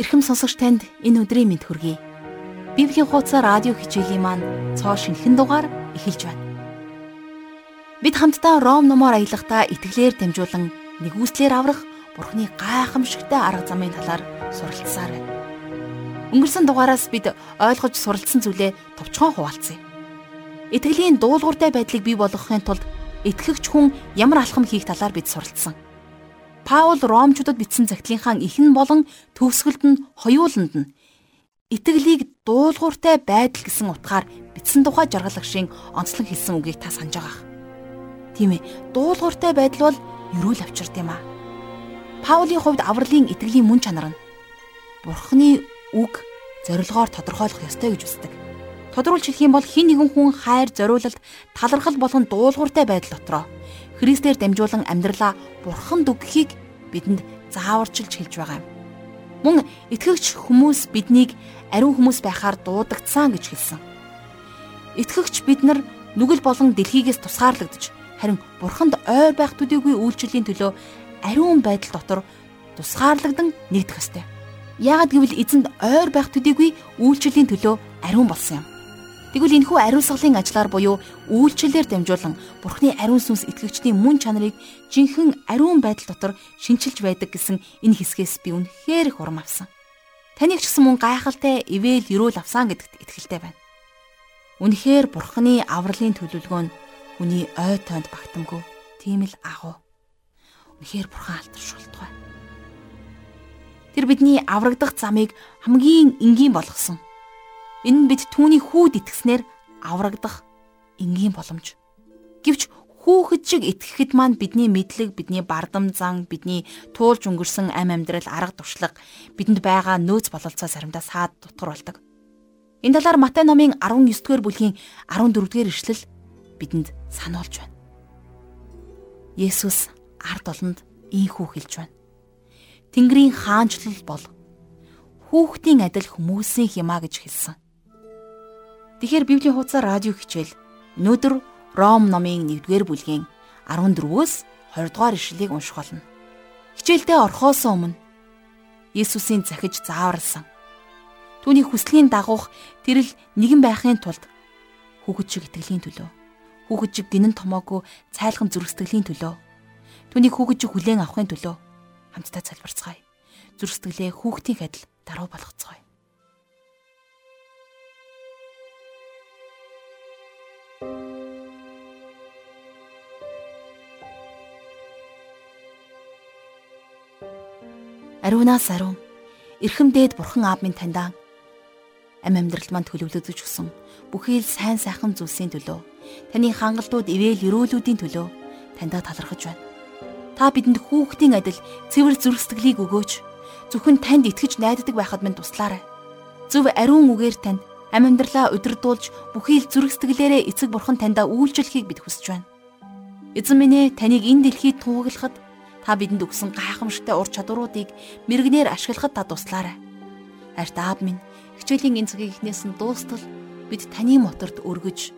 Ирхэм сонсогч танд энэ өдрийн мэд хүргэе. Библийн хуудас радио хичээлийн маань цоо шинэхэн дугаар эхэлж байна. Бид хамтдаа Ром номоор аялахдаа итгэлээр дамжуулан нэгүслэр аврах Бурхны гайхамшигтай арга замын талаар суралцсаар байна. Өнгөрсөн дугаараас бид ойлгож суралцсан зүйлээ товчхон хуваалцъя. Итгэлийн дуулууртай байдлыг бий болгохын тулд итгэгч хүн ямар алхам хийх талаар бид суралцсан. Паул Ромчуудад бичсэн загтлынхаа ихэн болон төгсгөлд нь хоёуланд нь итгэлийг дуулууртай байдал гэсэн утгаар бичсэн тухай жаргалагшийн онцлог хэлсэн үгийг та санаж байгаа. Тийм ээ, дуулууртай байдал бол ерөөл авчирд юм аа. Паулийн хувьд авралын итгэлийн мөн чанар нь Бурхны үг зорилгоор тодорхойлох ёстой гэж үздэг. Тодруулж хэлэх юм бол хин нэгэн хүн хайр зориулалт талархал болон дуулууртай байдал дотроо Христээр дамжуулан амьдралаа бурханд өгөхийг бидэнд зааварчилж хэлж байгаа юм. Мөн итгэгч хүмүүс биднийг ариун хүмүүс байхаар дуудагдсан гэж хэлсэн. Итгэгч бид нар нүгэл болон дэлхийгээс тусгаарлагдж харин бурханд ойр байх төдийгүй үйлчлэлийн төлөө ариун байдал дотор тусгаарлагдан нэгдэх ёстой. Яагад гэвэл эзэнд ойр байх төдийгүй үйлчлэлийн төлөө ариун болсон юм. Тэгвэл энэхүү ариусгалын ажлаар буюу үйлчлэлээр дамжуулан Бурхны ариун сүнс итгэгчдийн мөн чанарыг жинхэнэ ариун байдал дотор шинчилж байдаг гэсэн энэ хэсгээс би үнэхээр их урам авсан. Таныг ч гэсэн мөн гайхалтай ивэл өрөөл авсан гэдэгт итгэлтэй байна. Үнэхээр Бурхны авралын төлөвлөгөө нь хүний ой тоонд багтамгүй тийм л агуу. Үнэхээр Бурхан алдаршуултгай. Тэр бидний аврагдах замыг хамгийн энгийн болгосон Энэ нь бид түүний хүүд итгэснээр аврагдах энгийн боломж. Гэвч хүүхэд шиг итгэхэд маань бидний мэдлэг, бидний бардам зан, бидний туулж өнгөрсөн ам амьдрал, арга туршлага бидэнд байгаа нөөц бололцоо заримдаа саад дутгар болдог. Энэ талаар Матай номын 19-р бүлгийн 14-р ишлэл бидэнд сануулж байна. Есүс ард олонд ийхүү хэлж байна. Тэнгэрийн хаанчлал бол хүүхдийн адил хүмүүсийн хямаа гэж хэлсэн. Тэгэхээр Библийн хуудасаар радио хичээл өнөөдөр Ром номын 1-р бүлгийн 14-өөс 20 дугаар ишлэлийг унших болно. Хичээлдээ орхоос өмнө Есүсийн захиж зааварлсан. Түүний хүслийн дагуух тэрл нэгэн байхын тулд хүүхэд шиг итгэлийн төлөө хүүхэд шиг гинэн томоогүй цайлхан зүрхсэтгэлийн төлөө түүний хүүхэд шиг хүлээн авахын төлөө хамтдаа залбирцгаая. Зүрхсэтгэлээ хүүхдийн адил даруй болгоцгоё. Ариунаас ариун эрхэмдээд бурхан аав минь таньдаа ам амьдрал маань төлөвлөдөж өгсөн бүхий л сайн сайхан зүйлсийн төлөө таны хангалтууд ивэл өрөөлүүдийн төлөө таньдаа талархаж байна. Та бидэнд хүүхдийн адил цэвэр зүрхсэтгэлийг өгөөч. Зөвхөн танд итгэж найддаг байхад минь туслаарай. Зөв ариун үгээр тань ам амьдралаа удирдуулж бүхий л зүрхсэтгэлээрээ эцэг бурхан таньдаа үйлчлэхийг бид хүсэж байна. Эзэн минь ээ таныг энэ дэлхийд туугалахад Та бидэнд өгсөн гайхамшигтай ур чадваруудыг мэрэгнээр ашиглахад та туслаарай. Арт аав минь хичээлийн энэ цагийг эхнээс нь дуустал бид таны моторт өргөж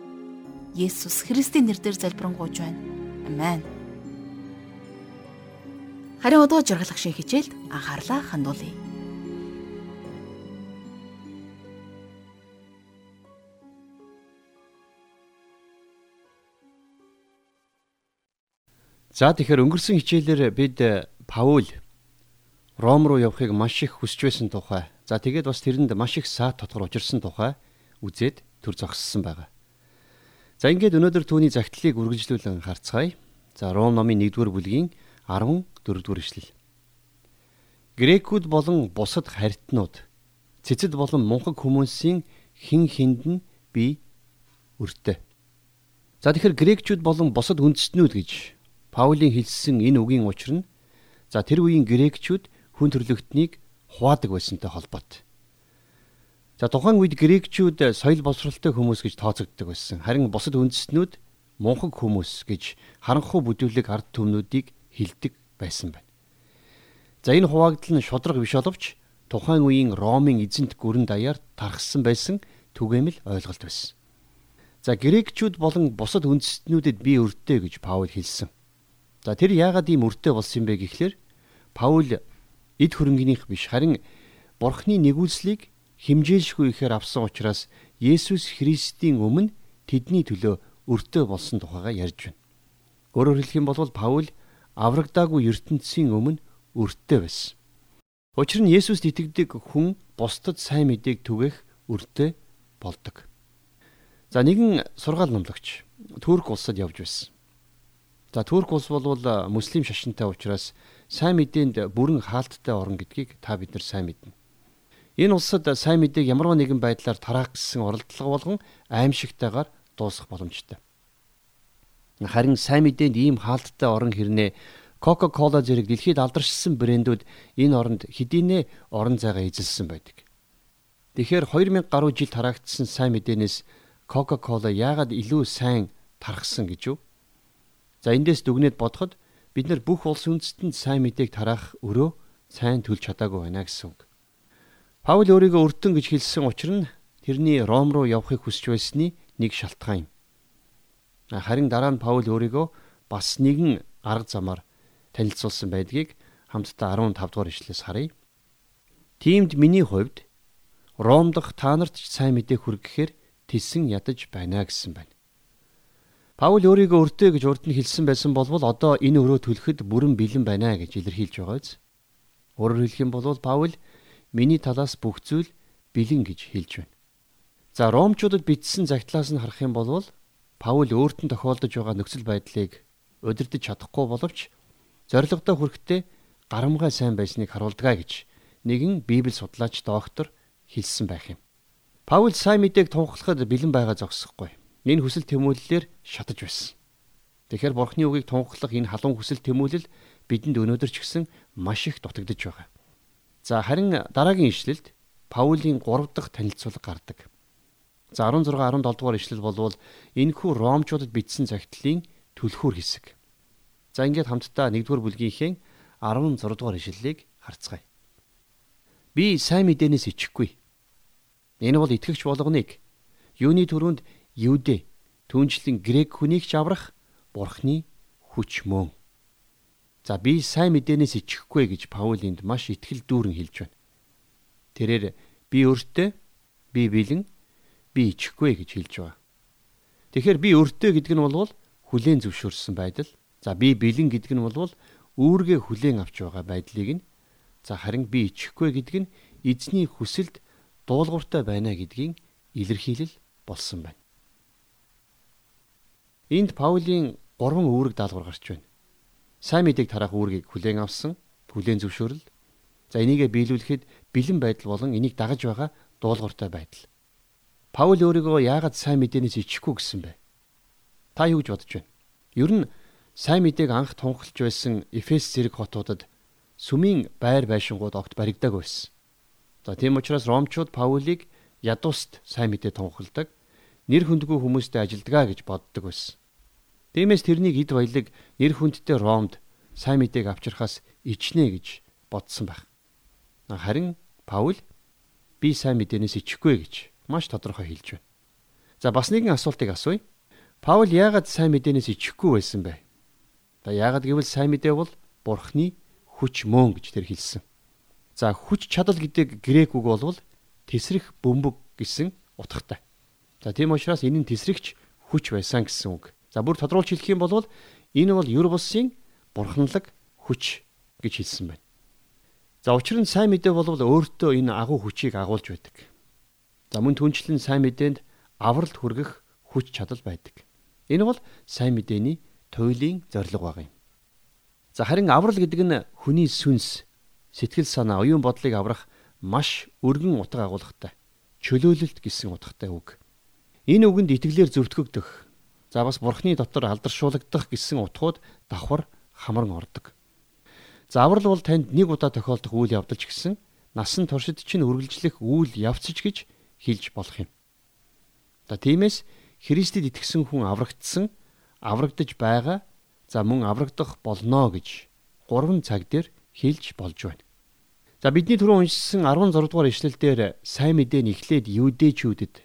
Есүс Христийн нэрээр залбирanгуйж байна. Амен. Харин одоо жаргалах шиг хичээлд анхаарлаа хандуулъя. За тэгэхээр өнгөрсөн хичээлээр бид э, Паул Ром руу явахыг маш их хүсэж байсан тухай. За тэгээд бас тэрэнд маш их саад тодгор учирсан тухай үзээд төр зогссон байгаа. За ингээд өнөөдөр түүний загтлыг үргэлжлүүлэн харцгаая. За Ром номын 1-р бүлгийн 14-р эшлэл. Грекүүд болон бусад харьтнууд цэцэд болон мунхаг хүмүүсийн хин хинд нь би өртөө. За тэгэхээр грекчүүд болон бусад үндэстнүүд гэж Паулийн хэлсэн энэ үгийн учир нь за тэр үеийн грекчүүд хүн төрлөختнийг хуваадаг байсантай холбоотой. За тухайн үед грекчүүд соёл боловсралтай хүмүүс гэж тооцогддог байсан. Харин бусад үндэстнүүд мунхаг хүмүүс гэж харанхуй бүдүүлэг ард түмнүүдийг хилдэг байсан байна. За энэ хуваагдал нь шудраг биш боловч тухайн үеийн Ромын эзэнт гүрэн даяар тархсан байсан түгээмэл ойлголт байсан. За грекчүүд болон бусад үндэстнүүдэд би өртөө гэж Паул хэлсэн. За тэр яагаад ийм өртөө болсон юм бэ гэхлээр Паул эд хөрөнгөнийх биш харин Бурхны нэгүүлслийг химжээлшгүй ихээр авсан учраас Есүс Христийн өмнө тэдний төлөө өртөө болсон тухайга ярьж байна. Өөрөөр хэлэх юм бол Паул аврагдаагүй ертөнцийн өмнө өртөө байсан. Учир нь Есүст итгэдэг хүн бусдад сайн мэдээг түгэх өртөө болдог. За нэгэн сургаал номлогч Турк улсад явж байсан. За Турк улс бол муслим шашинтай учраас сайн мэдээнд бүрэн хаалттай орн гэдгийг та бид нар сайн мэднэ. Энэ улсад сайн мэдээг ямарваа нэгэн байдлаар тараах гэсэн оролдлого болгон аимшигтайгаар дуусгах боломжтой. Харин сайн мэдээнд ийм хаалттай орон хэрнээ Coca-Cola зэрэг дэлхийд алдаршсан брэндүүд энэ оронд хэдийнэ орон зайгаа эзэлсэн байдаг. Тэгэхээр 2000 гаруй жил тараагдсан сайн мэдээнээс Coca-Cola яагаад илүү сайн тархсан гэж юу? За эндээс дүгнээд бодоход бид нар бүх улс үндэстэнд сайн мэдээг тараах өрөө сайн төлж чадаагүй байна гэсэн үг. Паул өөрийгөө өртөн гэж хэлсэн учир нь тэрний Ром руу явахыг хүсэж байсны нэг шалтгаан юм. Харин дараа нь Паул өөрийгөө бас нэгэн арга замаар танилцуулсан байдгийг хамтдаа 15 дугаар ишлээс харъя. Тиймд миний хувьд Ром дахь та нарт сайн мэдээ хүргэхээр тэсэн ядаж байна гэсэн байна. Паул өөрийгөө өртөө гэж урд нь хэлсэн байсан болвол одоо энэ өрөө төлөхөд бүрэн бэлэн байна гэж илэрхийлж байгаа биз. Өөрөөр хэлэх юм бол Паул миний талаас бүх зүйл бэлэн гэж хэлж байна. За Ромчуудад бичсэн загтлаас нь харах юм бол Паул өөрт нь тохиолдож байгаа нөхцөл байдлыг удирдах чадахгүй боловч зоригтой хүрэхдээ гарамгай сайн байсныг харуулдгаа гэж нэгэн Библи судлаач доктор хэлсэн байх юм. Паул сайн мэдээг тунхаглахад бэлэн байгаа зогсохгүй. Энэ хүсэл тэмүүлэлээр шатаж байсан. Тэгэхээр Бурхны үгийг тунхаглах энэ халуун хүсэл тэмүүлэл бидэнд өнөөдөр ч гэсэн маш их дутагдж байгаа. За харин дараагийн ишлэлд Паулийн 3 дахь танилцуулга гардаг. За 16 17 дугаар ишлэл болвол энэхүү ромчуудад бичсэн загтлын түлхүүр хэсэг. За ингээд хамтдаа 1-р бүлгийнхээ 16 дугаар ишлэлийг харцгаая. Би сайн мэдээнээс ичихгүй. Энэ бол итгэгч болгоныг юуны төрөнд юудэ түнчлэн грек хүнийг ч аврах бурхны хүч мөн. За би сайн мэдээнээс ичихгүй гэж Паул энд маш ихтгэл дүүрэн хэлж байна. Тэрээр би өөртөө би бэлэн би ичихгүй гэж хэлж байгаа. Тэгэхээр би өөртөө гэдэг нь бол хүлээн зөвшөөрсөн байдал. За би бэлэн гэдэг нь бол үүргээ хүлээн авч байгаа байдлыг нь за харин би ичихгүй гэдэг нь эзний хүсэлд дуулууртай байна гэдгийн илэрхийлэл болсон байна. Энд Паулийн гурван үүрэг даалгавар гарч байна сайн мэдээг тараах үүргийг хүлээн авсан, хүлээн зөвшөөрөл. За энийгээ биелүүлэхэд бэлэн байдал болон энийг дагаж байгаа дуулууртай байдал. Паул өөрийгөө яагаад сайн мэдээнээс ичихгүй гэсэн бэ? Та юу гэж бодож байна? Ер нь сайн мэдээг анх тунхалж байсан Эфес зэрэг хотуудад сүмийн байр байшингууд огт баригдааг байсан. За тийм учраас ромчууд Паулийг ядууст сайн мэдээ тунхалдаг, нэр хүндгүй хүмүүстэй ажилдгаа гэж боддог байсан. Тиймээс тэрнийг эд баялаг нэр хүндтэй Ромд сайн мэдээг авчрахаас ичнэ гэж бодсон байх. Харин Паул би сайн мэдээнээс ичихгүй гэж маш тодорхой хэлж байна. За бас нэгэн асуултыг асууя. Паул яагаад сайн мэдээнээс ичихгүй байсан бэ? За яагаад гэвэл сайн мэдээ бол Бурхны хүч мөн гэж тэр хэлсэн. За хүч чадал гэдэг грек үг бол тесрэх бөмбөг гэсэн утгатай. За тийм учраас энэ нь тесрэгч хүч байсан гэсэн үг. За бүр тодруулж хэлэх юм бол энэ бол юр бусын бурханлаг хүч гэж хэлсэн байна. За учир нь сайн мэдээ бол өөртөө энэ агуу хүчийг агуулж байдаг. За мөн түнчлэн сайн мэдээнд авралт хүргэх хүч чадал байдаг. Энэ бол сайн мэдээний туйлын зорилго баг юм. За харин аврал гэдэг нь хүний сүнс, сэтгэл санаа, оюун бодлыг аврах маш өргөн утга агуулгатай. Чөлөөлөлт гэсэн утгатай үг. Энэ үгэнд итгэлээр зөвтгөгдөх За бас бурхны дотор алдаршуулгадах гэсэн утгууд давхар хамран ордог. Заавал бол танд нэг удаа тохиолдох үйл явдал ч гэсэн насан туршид чинь үргэлжлэх үйл явцж гэж хэлж болох юм. За тиймээс Христэд итгэсэн хүн аврагдсан, аврагдаж байгаа, за мөн аврагдах болно гэж 3 цаг дээр хэлж болж байна. За бидний түрүү уншсан 16 дугаар ишлэл дээр сайн мэдээ нь эхлээд юудэчүүдэд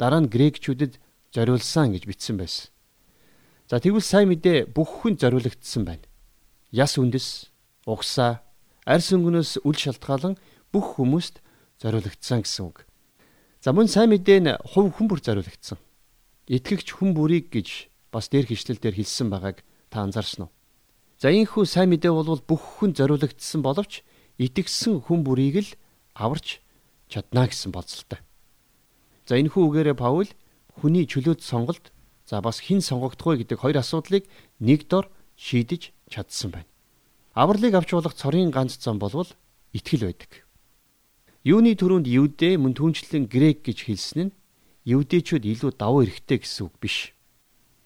дараа нь грекчүүдэд зориулсан гэж бичсэн байсан. За тэгвэл сайн мэдээ бүх хүнд зориулагдсан байна. Яс үндэс, угсаа, арьс өнгөнөөс үл шалтгаалan бүх хүмүүст зориулагдсан гэсэн үг. За мөн сайн мэдээ нь хувь хүн бүр зориулагдсан. Итгэгч хүн бүрийг гэж бас дээр хичлэлдэр хэлсэн байгааг та анзаарсан уу? За ийхүү сайн мэдээ бол бүх хүн зориулагдсан боловч итгэсэн хүн бүрийг л аварч чадна гэсэн бодолтой. За энэхүү үгээрээ Паул хүний чөлөөт сонголт за бас хэн сонгогдох вэ гэдэг хоёр асуудлыг нэг дор шийдэж чадсан байна. Авралыг авч болох цорын ганц зам болвол итгэл байдаг. Юуны төрөнд Юудэ мөн түнчлэн грек гэж хэлсэн нь Юудэчүүд илүү давуу эрэхтэй гэсэн үг биш.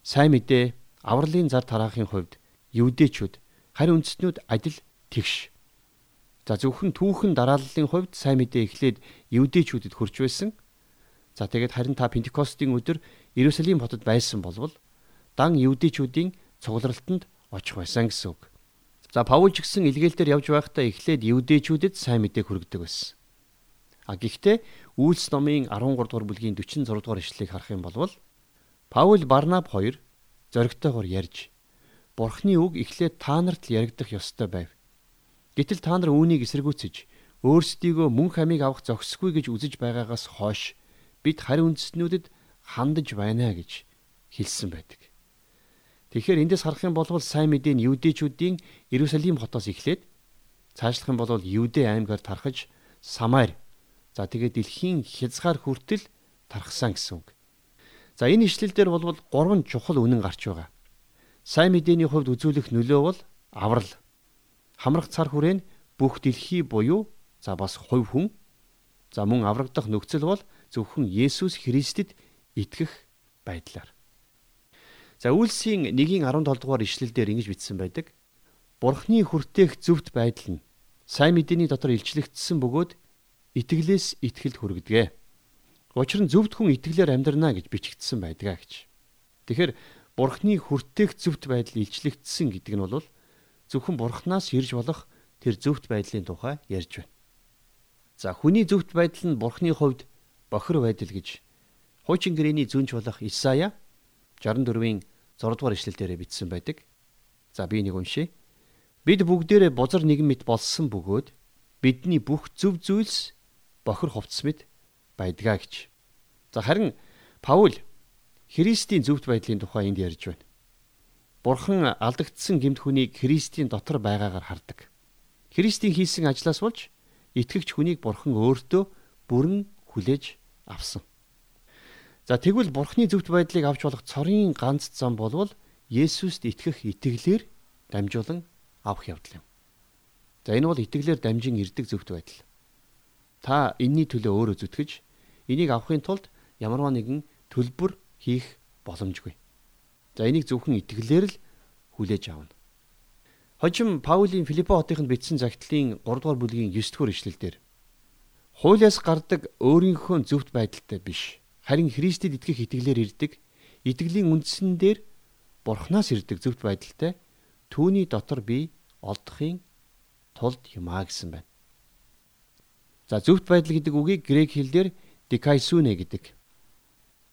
Сайн мэдээ авралын зар тараахын хувьд Юудэчүүд харин үндэстнүүд адил тэгш. За зөвхөн түүхэн дарааллын хувьд сайн мэдээ эхлээд Юудэчүүдэд хүрч байсан. За тэгээд харин та Пентекостийн өдөр Иерусалим хотод байсан болвол дан Юудэчүүдийн цугларалтанд очих байсан гэсэн үг. За Паул ч гэсэн илгээлтээр явж байхдаа эхлээд Юудэчүүдэд сайн мэдээг хүргэдэг байсан. А гэхдээ Үйлс номын 13 дугаар бүлгийн 46 дугаар ишлэгийг харах юм бол Паул Барнаб хоёр зоригтойгоор ярьж Бурхны үг эхлээд та нарт л яригдах ёстой байв. Гэтэл та нар үүнийг эсэргүүцэж өөрсдийгөө мөн хамиг авах зохисгүй гэж үзэж байгаагаас хойш бид харин үндэстнүүдэд хандаж байна гэж хэлсэн байдаг. Тэгэхээр эндээс харах юм бол сайн мэдээ нь юудэчүүдийн Иерусалим хотоос эхлээд цаашлах юм бол Юудэ аймгаар тархаж Самар за тэгээд дэлхийн хязгаар хүртэл тархсан гэсэн үг. За энэ ишлэл дээр бол гурван чухал үнэн гарч байгаа. Сайн мэдээний хувьд үзүүлэх нөлөө бол аврал хамрах цар хүрээн бүх дэлхий буюу за бас хувь хүн за мөн аврагдах нөхцөл бол зөвхөн Есүс Христэд итгэх байдлаар. За Үлсийн 1-ийн 17 дугаар ишлэлдэр ингэж бичсэн байдаг. Бурхны хүртээх зөвхт байдал нь сайн мэдээний дотор илчлэгдсэн бөгөөд итгэлээс итгэлд хүргэдэг. Учир нь зөвхт хүн итгэлээр амьдрна гэж бичигдсэн байдгаа гэж. Тэгэхээр Бурхны хүртээх зөвхт байдал илчлэгдсэн гэдэг нь бол зөвхөн бурхнаас ирж болох тэр зөвхт байдлын тухай ярьж байна. За хүний зөвхт байдал нь бурхны хувьд бохир байдал гэж хуучин гэрээний зүнж болох Исая 64-ийн 6 дугаар ишлэлдээр бичсэн байдаг. За би нэг уншия. Бид бүгдээрээ бузар мэт болсон бөгөөд бидний бүх зөв зүйлс бохир хувцс мэт байдгаа гэж. За харин Паул Христийн зөвхт байдлын тухай энд ярьж байна. Бурхан алдагдсан гэмт хүнийг Христийн дотор байгаагаар хардаг. Христийн хийсэн ажлаас болж итгэгч хүнийг Бурхан өөртөө бүрэн хүлээж авсан. За тэгвэл Бурханы зөвхт байдлыг авч болох цорын ганц зам болвол Есүст итгэх итгэлээр дамжуулан авах явдал юм. За энэ бол итгэлээр дамжин ирдэг зөвхт байдал. Та энэний төлөө өөрөө зүтгэж энийг авахын тулд ямарваа нэгэн төлбөр хийх боломжгүй. За энийг зөвхөн итгэлээр л хүлээж авна. Хожим Паулийн Филиппо хотынд бичсэн загтлын 3 дугаар бүлгийн 9 дугаар ишлэлдэр хуулиас гардаг өөрийнхөө зөвхт байдалтай биш харин Христэд итгэх итгэлээр ирдэг итгэлийн үндсэн дээр Бурханаас ирдэг зөвхт байдалтай түүний дотор би олдохын тулд юмаа гэсэн байна. За зөвхт байдал гэдэг үгийг грек хэлээр дикайсүнэ гэдэг.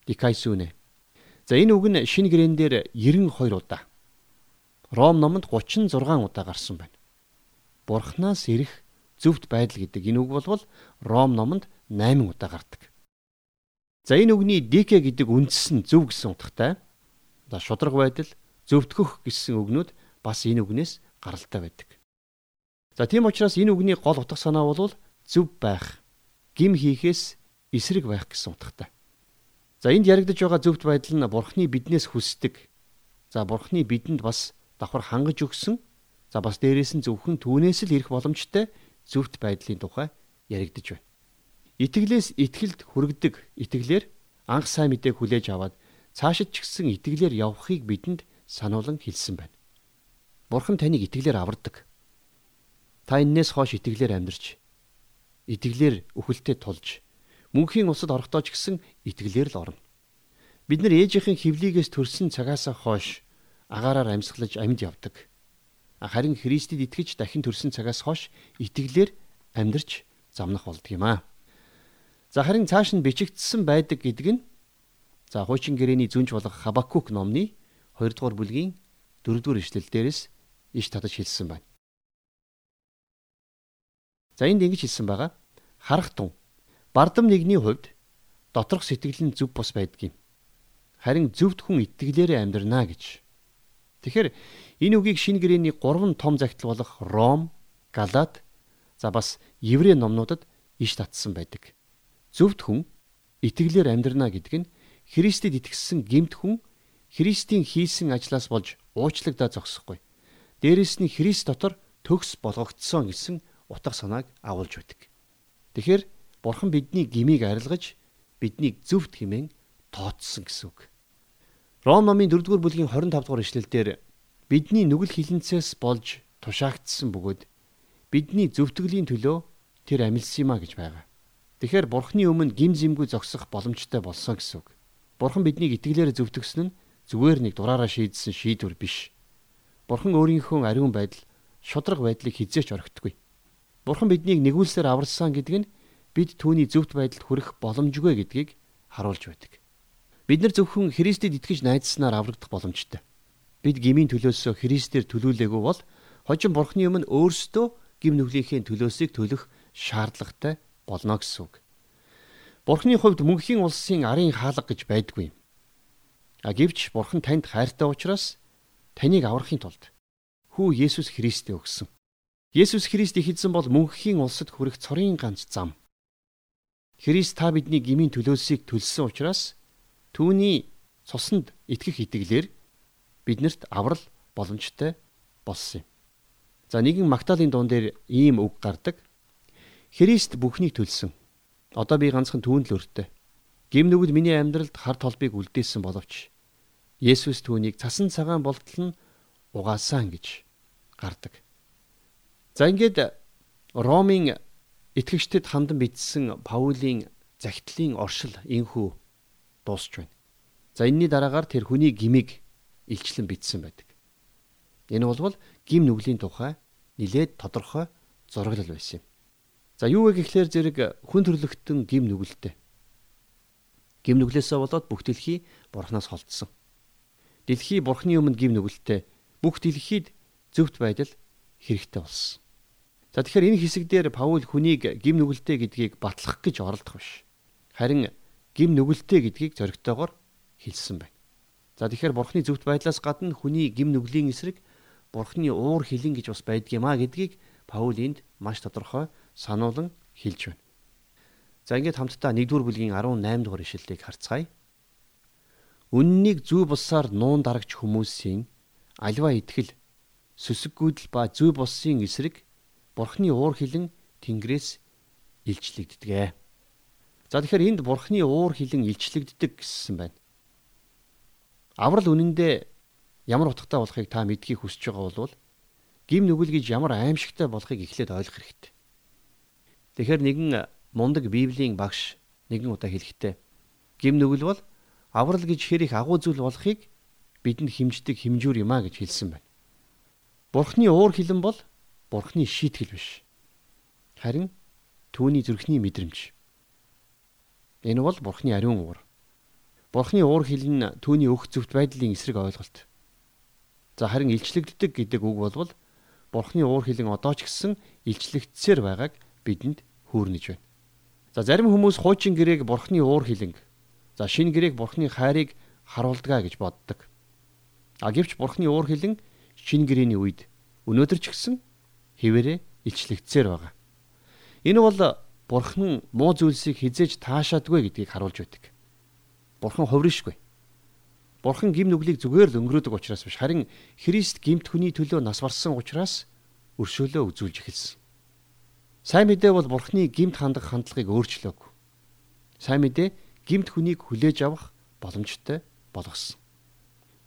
Дикайсүнэ За энэ үг нь шинэ гэрэн дээр 92 удаа. Ром номонд 36 удаа гарсан байна. Бурханаас ирэх зөвхт байдал гэдэг энэ үг болвол Ром номонд 8 удаа гардаг. За энэ үгний дике гэдэг үндс нь зөв гэсэн утгатай. За шудраг байдал, зөвтгөх гэсэн үгнүүд бас энэ үгнээс гаралтай байдаг. За тийм учраас энэ үгний гол утга санаа бол зөв байх, гим хийхээс эсрэг байх гэсэн утгатай. За энд яригдж байгаа зөвхт байдал нь бурхны биднээс хүсдэг. За бурхны бидэнд бас давхар хангаж өгсөн. За бас дээрээс нь зөвхөн түүнээс л ирэх боломжтой зөвхт байдлын тухай яригдж байна. Итгэлээс итгэлд хүргэдэг итгэлээр анх сайн мэдээг хүлээж аваад цаашид ч гэсэн итгэлээр явахыг бидэнд сануулan хэлсэн байна. Бурхан таныг итгэлээр авардаг. Та эннээс хойш итгэлээр амьдарч итгэлээр үхэлтэд тулж мөнхийн усад орохдоо ч гэсэн итгэлээр л орно. Бид нар ээжийнхэн хөвлийгээс төрсэн цагаас хойш агаараар амьсгалж амьд явдаг. Харин Христэд итгэж дахин төрсэн цагаас хойш итгэлээр амьдарч замнах болдго юм аа. За харин цааш нь бичигдсэн байдаг гэдэг нь за хуучин гэрээний зүнж болох Хабакук номны 2 дугаар бүлгийн 4 дугаар ишлэл дээрээс иш татаж хэлсэн байна. За энд ингэж хэлсэн байгаа. Харах тун Бардам нэгний хувьд доторх сэтгэл нь зөв бос байдгийг. Харин зөвд хүн итгэлээрээ амьдрнаа гэж. Тэгэхээр энэ үгийг шинэ гэрээний 3 том загтал болох Ром, Галат, за бас Еврей номнуудад иш татсан байдаг. Зөвд хүн итгэлээр амьдрнаа гэдэг нь Христэд итгэсэн гемт хүн Христийн хийсэн ажлаас болж уучлагдаа зогсохгүй. Дээрэс нь Христ дотор төгс болгогдсон гэсэн утга санааг агуулж байдаг. Тэгэхээр Бурхан бидний гмийг арилгаж биднийг зөвхт хэмээн тооцсон гэсэн үг. Ром номын 4-р бүлгийн 25 дугаар ишлэлдэр бидний нүгэл хилэнцээс болж тушаагдсан бөгөөд бидний зөвтгөлийн төлөө тэр амилсан юма гэж байгаа. Тэгэхээр Бурханы өмнө гим зэмгүй зогсох боломжтой болсон гэсэн үг. Бурхан биднийг итгэлээр зөвтгсөн нь зүгээр нэг дураараа шийдсэн шийдвэр биш. Бурхан өөрийнхөө ариун байдал, шудраг байдлыг хизээч орхитгүй. Бурхан биднийг нэгүүлсээр аварсан гэдэг нь бид түүний зөвхт байдалд хүрэх боломжгүй гэдгийг харуулж байдаг. Бид нар зөвхөн Христэд итгэж найдснаар аврагдах боломжтой. Бид гмийн төлөөсөө Христээр төлүүлээгүй бол хожим Бурхны өмнө өөрсдөө гим нүглийнхээ төлөөсийг төлөх шаардлагатай болно гэсэн үг. Бурхны хувьд мөнхийн улсын арын хаалга гэж байдгүй. А гэвч Бурхан танд хайртай учраас таныг аврахын тулд хүү Есүс Христээ өгсөн. Есүс Христ ихэдсэн бол мөнхийн улсад хүрэх цорын ганц зам. Христ та бидний гмийн төлөөсийг төлсөн учраас түүний цуснд итгэх итгэлээр биднэрт аврал боломжтой болсон юм. За нэгэн Магдалины дуун дээр ийм үг гардаг. Христ бүхнийг төлсөн. Одоо би ганцхан түүнд л өртөө. Гим нүгэл миний амьдралд хар толбыг үлдээсэн боловч Есүс түүнийг цасан цагаан болтол нь угаасан гэж гардаг. За ингээд Ромын итгэгчдэд хандан бичсэн Паулийн захидлын оршил инхүү дуусч байна. За энэний дараагаар тэр хүний гимиг илчлэн бичсэн байдаг. Энэ болвол гим нүглийн тухай нилээд тодорхой зураглал байсан юм. За юу вэ гэхлээр зэрэг хүн төрлөختөн гим нүгэлтэй. Гим нүглээсээ болоод бүх дэлхий бурхнаас холдсон. Дэлхий бурхны өмнө гим нүгэлтэй бүх дэлхийд зөвхт байдал хэрэгтэй болсон. За тэгэхээр энэ хэсэг дээр Паул хүнийг гим нүгэлтэй гэдгийг батлах гэж оролдох биш. Харин гим нүгэлтэй гэдгийг зоригтойгоор хэлсэн байна. За тэгэхээр бурхны зөвхт байдлаас гадна хүний гим нүглийн эсрэг бурхны уур хилэн гэж бас байдгиймаа гэдгийг Паул энд маш тодорхой сануулan хэлж байна. За ингээд хамтдаа 1-р бүлгийн 18 дугаар ишлэлийг харцгаая. Үннийг зүй булсаар нуун дарагч хүмүүсийн альва итгэл сүсэггүйдэл ба зүй булсын эсрэг Бурхны уур хилэн Тэнгэрээс илчлэгддэг. За тэгэхээр энд Бурхны уур хилэн илчлэгддэг гэсэн байна. Аврал үнэндээ ямар утгатай болохыг та мэдхийг хүсэж байгаа бол гим нүгэл гэж ямар аимшигтай болохыг эхлээд ойлгох хэрэгтэй. Тэгэхээр нэгэн мундаг Библийн багш нэгэн удаа хэлэхдээ гим нүгэл бол аврал гэж хэр их агуу зүйл болохыг бидэнд химждэг хэмжүүр юм а гэж хэлсэн байна. Бурхны уур хилэн бол бурхны шийтгэл биш. Харин түүний зүрхний мэдрэмж. Энэ бол бурхны ариун уур. Бурхны уур хилэн түүний өөх зөвхт байдлын эсрэг ойлголт. За харин илчлэгддэг гэдэг үг бол бурхны уур хилэн одоо ч гэсэн илчлэгдсээр байгааг бидэнд хүүрнэж байна. За зарим хүмүүс хуучин гэрээг бурхны уур хилэнг, за шин гэрээг бурхны хайрыг харуулдгаа гэж боддог. А гэвч бурхны уур хилэн шин гэрээний үед өнөөдөр ч гэсэн хിവэрэ илчлэгдсээр байгаа. Энэ бол бурхан муу зүйлсийг хизээж таашаадгүй гэдгийг харуулж байдаг. Бурхан хувиршгүй. Бурхан гим нүглийг зүгээр л өнгөрөөдөг учраас биш харин Христ гимт хүний төлөө нас барсан учраас өршөөлөө үзүүлж эхэлсэн. Сайн мэдээ бол Бурханы гимт хандах хандлагыг өөрчлөөг. Сайн мэдээ гимт хүнийг хүлээж авах боломжтой болгосон.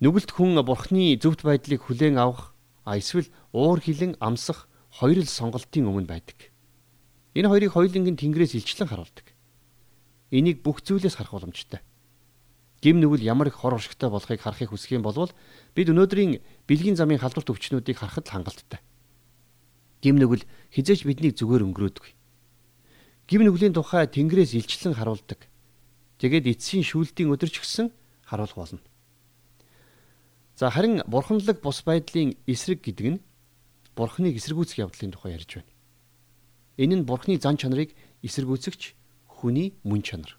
Нүгэлт хүн Бурханы зөвхт байдлыг хүлээн авах а эсвэл уур хилэн амсах хоёр л сонголтын өмнө байдаг. Энэ хоёрыг хоёуланг нь Тэнгэрээс илчлэн харуулдаг. Энийг бүх зүйлээс харах боломжтой. Гим нүгэл ямар их хор уршигтай болохыг харахыг хүсэх юм бол бид өнөөдрийн бэлгийн замын халдварт өвчнүүдийг харахад хангалттай. Гим нүгэл хизээч биднийг зүгээр өнгөрөөдөг. Гим нүглийн тухай Тэнгэрээс илчлэн харуулдаг. Тэгээд эцсийн шүүлтийн өдөр ч гэсэн харуулах болно. За харин бурханлаг бус байдлын эсрэг гэдэг нь Бурхныг эсэргүүцэх явдлын тухай ярьж байна. Энэ нь Бурхны зан чанарыг эсэргүүцэгч хүний мөн чанар.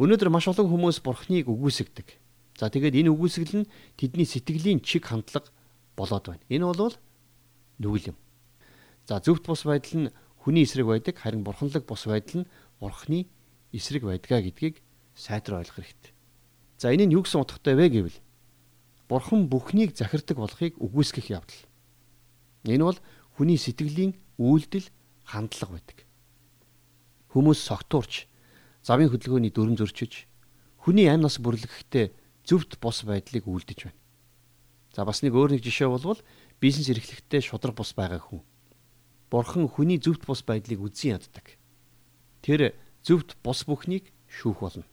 Өнөөдөр маш олон хүмүүс бурхныг үгүйсгдэг. За тэгээд энэ үгүйсгэл нь тэдний сэтгэлийн чиг хандлага болоод байна. Энэ бол нүгэл юм. За зөвхт бус байдал нь хүний эсрэг байдаг, харин бурханлаг бус байдал нь бурхны эсрэг байдгаа гэдгийг сайтар ойлгох хэрэгтэй. За энэ нь юу гэсэн утгатай вэ гэвэл бурхан бүхнийг захирдаг болохыг үгүйсгэх явдал. Энэ бол хүний сэтгэлийн үйлдэл хандлага байдаг. Хүмүүс согтуурч завын хөдөлгөөний дүрм зөрчиж хүний амь нас бүрлэхэхдээ зөвхт бус байдлыг үлдэж байна. За бас нэг өөр нэг жишээ болвол бизнес эрхлэхдээ шудраг бус байгаа хүн. Бурхан хүний зөвхт бус байдлыг үзэн яддаг. Тэр зөвхт бус бүхнийг шүүх болно.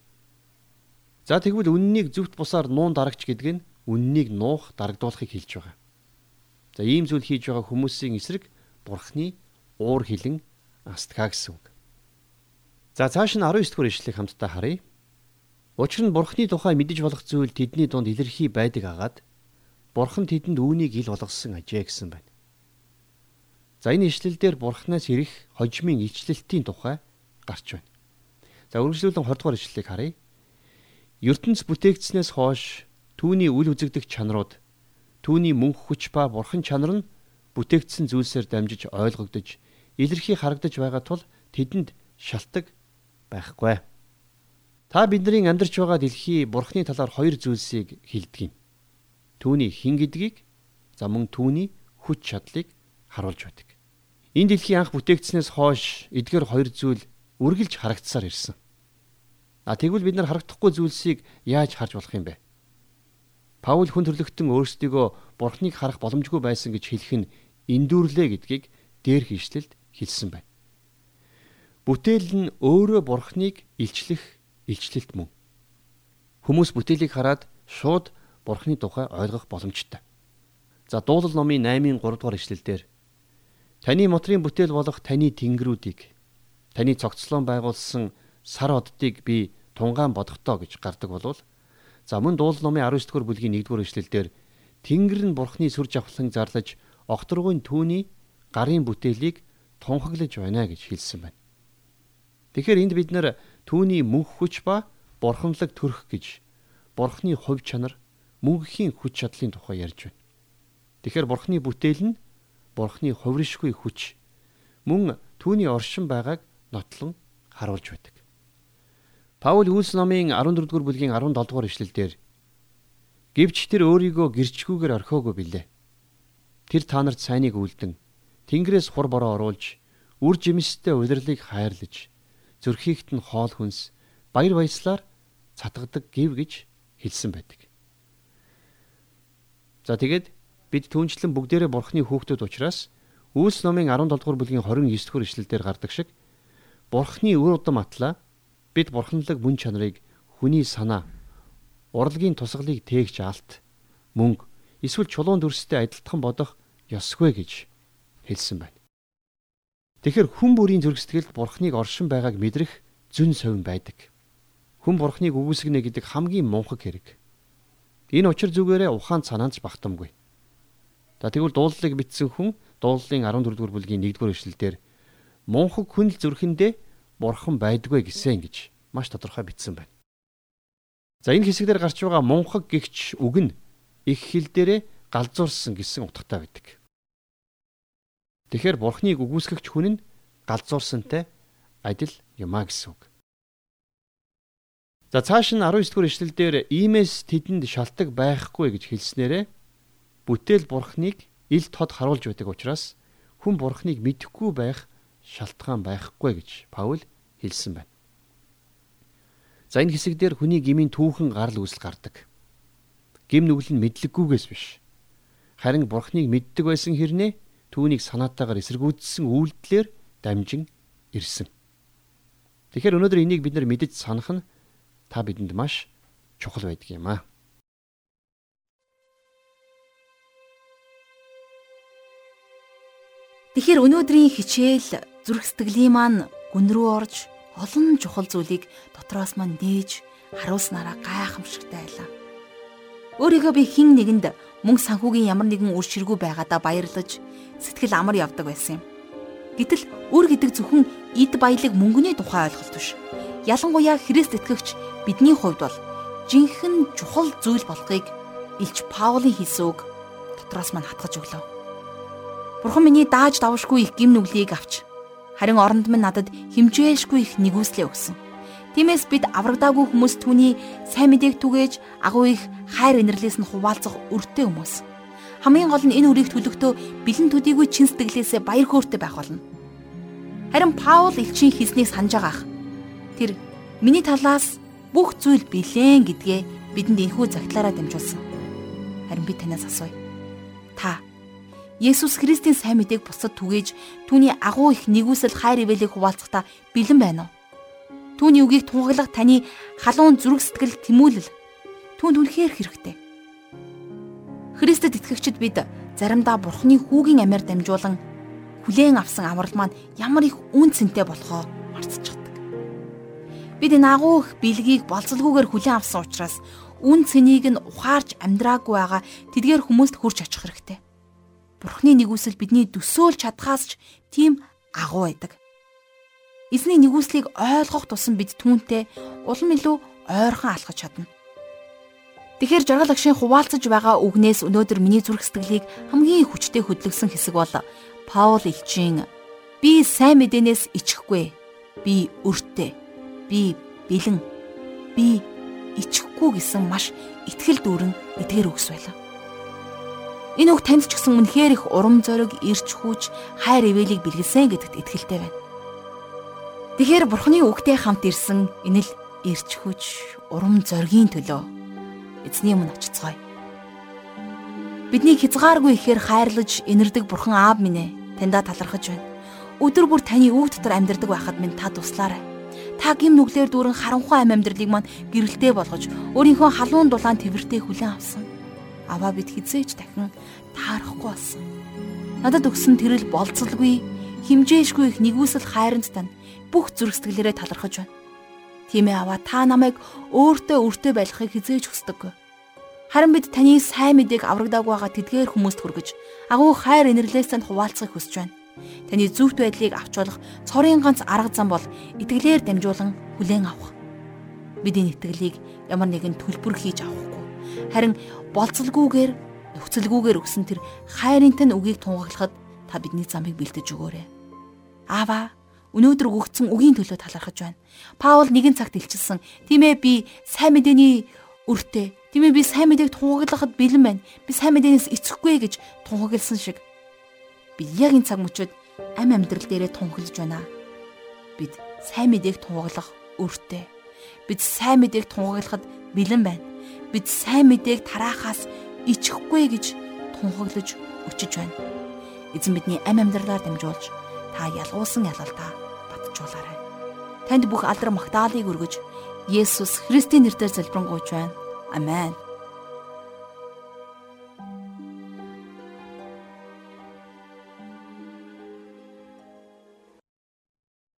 За тэгвэл үннийг зөвхт бусаар нуун дарагч гэдэг нь үннийг нуух дарагдуулахыг хэлж байгаа. За ийм зүйл хийж байгаа хүмүүсийн эсрэг бурхны уур хилэн астгаа гэсэн үг. За цааш нь 19 дугаар ишлэгийг хамтдаа харъя. Учир нь Бурхны тухай мэдэж болох зүйл тэдний дунд илэрхий байдаг агаад Бурхан тэдэнд үүнийг ил болгосон ажээ гэсэн байна. За энэ ишлэл дээр Бурханаас ирэх хожимын ичлэлтийн тухай гарч байна. За үргэлжлүүлэн 20 дугаар ишлэлийг харъя. ертөнц бүтээгдснээс хойш түүний үл үзэгдэх чанарууд түүний мөнх хүч ба бурхан чанар нь бүтээгдсэн зүйлсээр дамжиж ойлгогдож илэрхий харагдаж байгаа тул тэдэнд шалтак байхгүй. Та бидний амьдарч байгаа дэлхий бурхны талаар хоёр зүйлсийг хэлдэг юм. Түүний хин гэдгийг за мөн түүний хүч чадлыг харуулж байдаг. Энэ дэлхий анх бүтээгдснээс хойш эдгээр хоёр зүйл үргэлж харагдсаар ирсэн. А тэгвэл бид нар харагдахгүй зүйлсийг яаж харж болох юм бэ? Паул хүн төрлөختөн өөрсдийгөө бурхныг харах боломжгүй байсан гэж хэлэх нь эндүүрлээ гэдгийг дээрх ишлэлд хэлсэн байна. Бүтээл нь өөрөө бурхныг илчлэх илчлэлт мөн. Хүмүүс бүтээлийг хараад шууд бурхны тухай ойлгох боломжтой. За дуулал номын 8-ын 3 дугаар ишлэлдэр таны мотрын бүтээл болох таны тэнгэрүүдийг таны цогцлон байгуулсан сар оддыг би тунгаан бодохдоо гэж гардаг болвол за мөн дуулал номын 19 дугаар бүлгийн 1 дугаар ишлэлдэр тэнгэр нь бурхны сүр жавхлан зарлаж огторгуйн түүний гарын бүтээлийг тунхаглаж байна гэж хэлсэн байна. Тэгэхээр энд бид нэр түүний мөнх хүч ба бурханлаг төрөх гэж бурхны хувь чанар мөнхийн хүч чадлын тухай ярьж байна. Тэгэхээр бурхны бүтээл нь бурхны хувиршгүй хүч мөн түүний оршин байгааг нотлон харуулж байдаг. Паул Үлс номын 14 дугаар бүлгийн 17 дугаар ишлэлдэр Гэвч тэр өөрийгөө гэрчгүүгээр орхиогүй билээ. Тэр та нарт сайныг үлдэн Тэнгэрээс хур бороо оруулж үр жимстэй удирлыг хайрлаж зүрхийгт нь хоол хүнс баяр баясгалаар цатгадаг гів гэж хэлсэн байдаг. За тэгээд бид түнчлэн бүгдээрээ бурхны хүүхдүүд учраас Үйлс номын 17 дугаар бүлгийн 29 дугаар ишлэлдэр гардаг шиг бурхны үр удам атлаа бид бурханлаг мөн чанарыг хүний санаа урлагийн тусгалыг тээгч алт мөнгө эсвэл чулуун дүрстэй адилтхан бодох ёсгүй гэж хэлсэн байна. Тэгэхээр хүн бүрийн зүрх сэтгэлд бурхныг оршин байгааг мэдрэх зүн совин байдаг. Хүн бурхныг үгүйсгэнэ гэдэг хамгийн мунхаг хэрэг. Энэ учир зүгээрээ ухаан цанаанч багтамгүй. За тэгвэл дуулалыг бичсэн хүн дуулалын 14 дугаар бүлгийн 1 дугаар эшлэлдэр мунхаг хүн л зүрхэндээ бурхан байдгүй гэсэн гэж маш тодорхой бичсэн байна. За энэ хэсэгдэр гарч байгаа мунхаг гихч үг нь их хил дээрээ галзуурсан гэсэн утгатай байдаг. Тэгэхээр бурхныг үгүйсгэгч хүн нь галзуурсантай адил юмаа гэсэн үг. За цааш нь 19 дугаар ишлэлдэр иймээс тэдэнд шалтак байхгүй гэж хэлснээрээ бүтээл бурхныг ил тод харуулж байдаг учраас хүн бурхныг мэдэхгүй байх шалтгаан байхгүй гэж Паул хэлсэн байна. За энэ хэсэг дээр хүний гмийн түүхэн гарал үүсэл гардаг. Гим нүгэл нь мэдлэггүйгээс биш. Харин бурхныг мэддэг байсан хэрнээ түүнийг санаатаагаар эсэргүүцсэн үйлдэлээр дамжин ирсэн. Тэгэхээр өнөөдөр энийг бид нар мэдэж санах нь та бидэнд маш чухал байдаг юм аа. Тэгэхээр өнөөдрийн хичээл зүрх сэтгэлийн маань гүн рүү орж олон чухал зүйлийг дотроос маань нээж харуулснараа гайхамшигтай байлаа. Өөрийгөө би хин нэгэнд мөнгө санхүүгийн ямар нэгэн үр ширгүү байгаадаа баярлаж сэтгэл амар явдаг байсан юм. Гэтэл үр гэдэг зөвхөн эд баялаг мөнгөний тухай ойлголт биш. Ялангуяа Христ итгэгч бидний хувьд бол жинхэнэ чухал зүйл болохыг Илч Паулийн хэлсэн үг дотроос мань хатгаж өглөө. Бурхан миний дааж давшгүй их гим нүглийг авч харин оронд минь надад химжээшгүй их нэгүслээ өгсөн. Тиймээс бид аврагдаагүй хүмүүс түүний сайн мэдээг түгээж агуу их хайр инэрлээс нь хуваалцах өртөө хүмүүс. Хамгийн гол нь энэ үрийг төлөхдөө бэлэн төдийгүй чин сэтгэлээсээ баяр хөөртэй байх болно. Харин Паул элчийн хийснийг санаж байгаах. Тэр миний талаас бүх зүйл билээн гэдгээ бидэнд энхүү загтлаараа дамжуулсан. Харин би танаас асууя. Та Есүс Христийн сайн мэдээг бусад түгээж түүний агуу их нэгүсэл хайр ивэлийг хуваалцахдаа бэлэн байна уу? Түүний үгийг тунгаглах таны халуун зүрх сэтгэл тэмүүлэл түүнд үнэхээр хэрэгтэй. Христэд итгэгчид бид заримдаа Бурхны хүүгийн амиар дамжуулан хүлээн авсан аврал маань ямар их үн цэнтэй болохоо марцчихдаг. Бид энэ агуу их бэлгийг болцолгүйгээр хүлээн авсан учраас үн цэнийг нь ухаарч амьдраагүй байгаа тэдгээр хүмүүст хүрч очих хэрэгтэй. Бурхны нэгүсэл бидний төсөөлж чадхаас ч тийм агуу байдаг. Эзний нэгүслийг ойлгох тусам бид түүнтэй улам илүү ойрхон алхаж чадна. Тэгэхээр жаргал агшийн хуваалцаж байгаа үгнээс өнөөдөр миний зүрх сэтгэлийг хамгийн хүчтэй хөдлөсөн хэсэг бол Паул элчийн би сайн мэдээнээс ичихгүй. Би өртөө. Би бэлэн. Би ичихгүй гэсэн маш ихтгэл дүүрэн эдгээр үгс байлаа. Энэ үг танд ч гэсэн үнэхээр их урам зориг, ирч хүч, хайр ивэлийг бэлгэлсэн гэдэгт итгэлтэй байна. Тэгэхээр Бурхны үгтэй хамт ирсэн энэ л ирч хүч, урам зоригийн төлөө эзний өмнө очицгоё. Бидний хязгааргүй ихээр хайрлаж инэрдэг бурхан аав минь ээ таньда талархаж байна. Өдөр бүр таны үг дотор амьдардаг байхад минь та туслаарай. Та гим нүглэр дүүрэн харанхуй ам амьдралыг мань гэрэлтэй болгож өөрийнхөө халуун дулаан тэрвэртэй хүлээн авсан. Аваа бид хизээч дахин таарахгүй болсон. Надад өгсөн тэрэл болцолгүй, химжээшгүй их нэгүсэл хайранд тань бүх зүрх сэтгэлээрээ талархаж байна. Тийм ээ аваа та намайг өөртөө өртөө байлгахыг хизээж хүсдэггүй. Харин бид таны сайн мэдээг аврагдаагүй байгаа тэдгээр хүмүүст хүргэж агуу хайр инэрлээс тань хуваалцахыг хүсэж байна. Таны зөвхт байдлыг авч болох цорын ганц арга зам бол итгэлээр дамжуулан хүлээн авах. Бид энэ итгэлийг ямар нэгэн төлбөр хийж авахгүй. Харин болцолгүйгээр нөхцөлгүйгээр өгсөн тэр хайрын тань үгийг тунгаглахад та бидний замыг бэлдэж өгөөрэй. Аава Өнөөдөр өгөгдсөн үгийн төлөө талархаж байна. Паул нэгэн цагт илчилсэн. Тийм ээ би сайн мэдээний өртөө. Тийм ээ би сайн мэдээг тунгаглахад бэлэн байна. Би сайн мэдээнээс эцэхгүй гэж тунгагласан шиг. Бид яг энэ цаг мөчид ам амьдрал дээрээ тунгаглаж байна. Бид сайн мэдээг тунгаглах өртөө. Бид сайн мэдээг тунгаглахад бэлэн байна. Бид сайн мэдээг тараахаас ичихгүй гэж тунхаглаж өчөж байна. Эзэн бидний ам амьдралаар дамжуулж та ялгуулсан ялалтаа батжуулаарай. Танд бүх алдар магтаалыг өргөж Есүс Христийн нэрээр залбирanгуйч байна. Амен.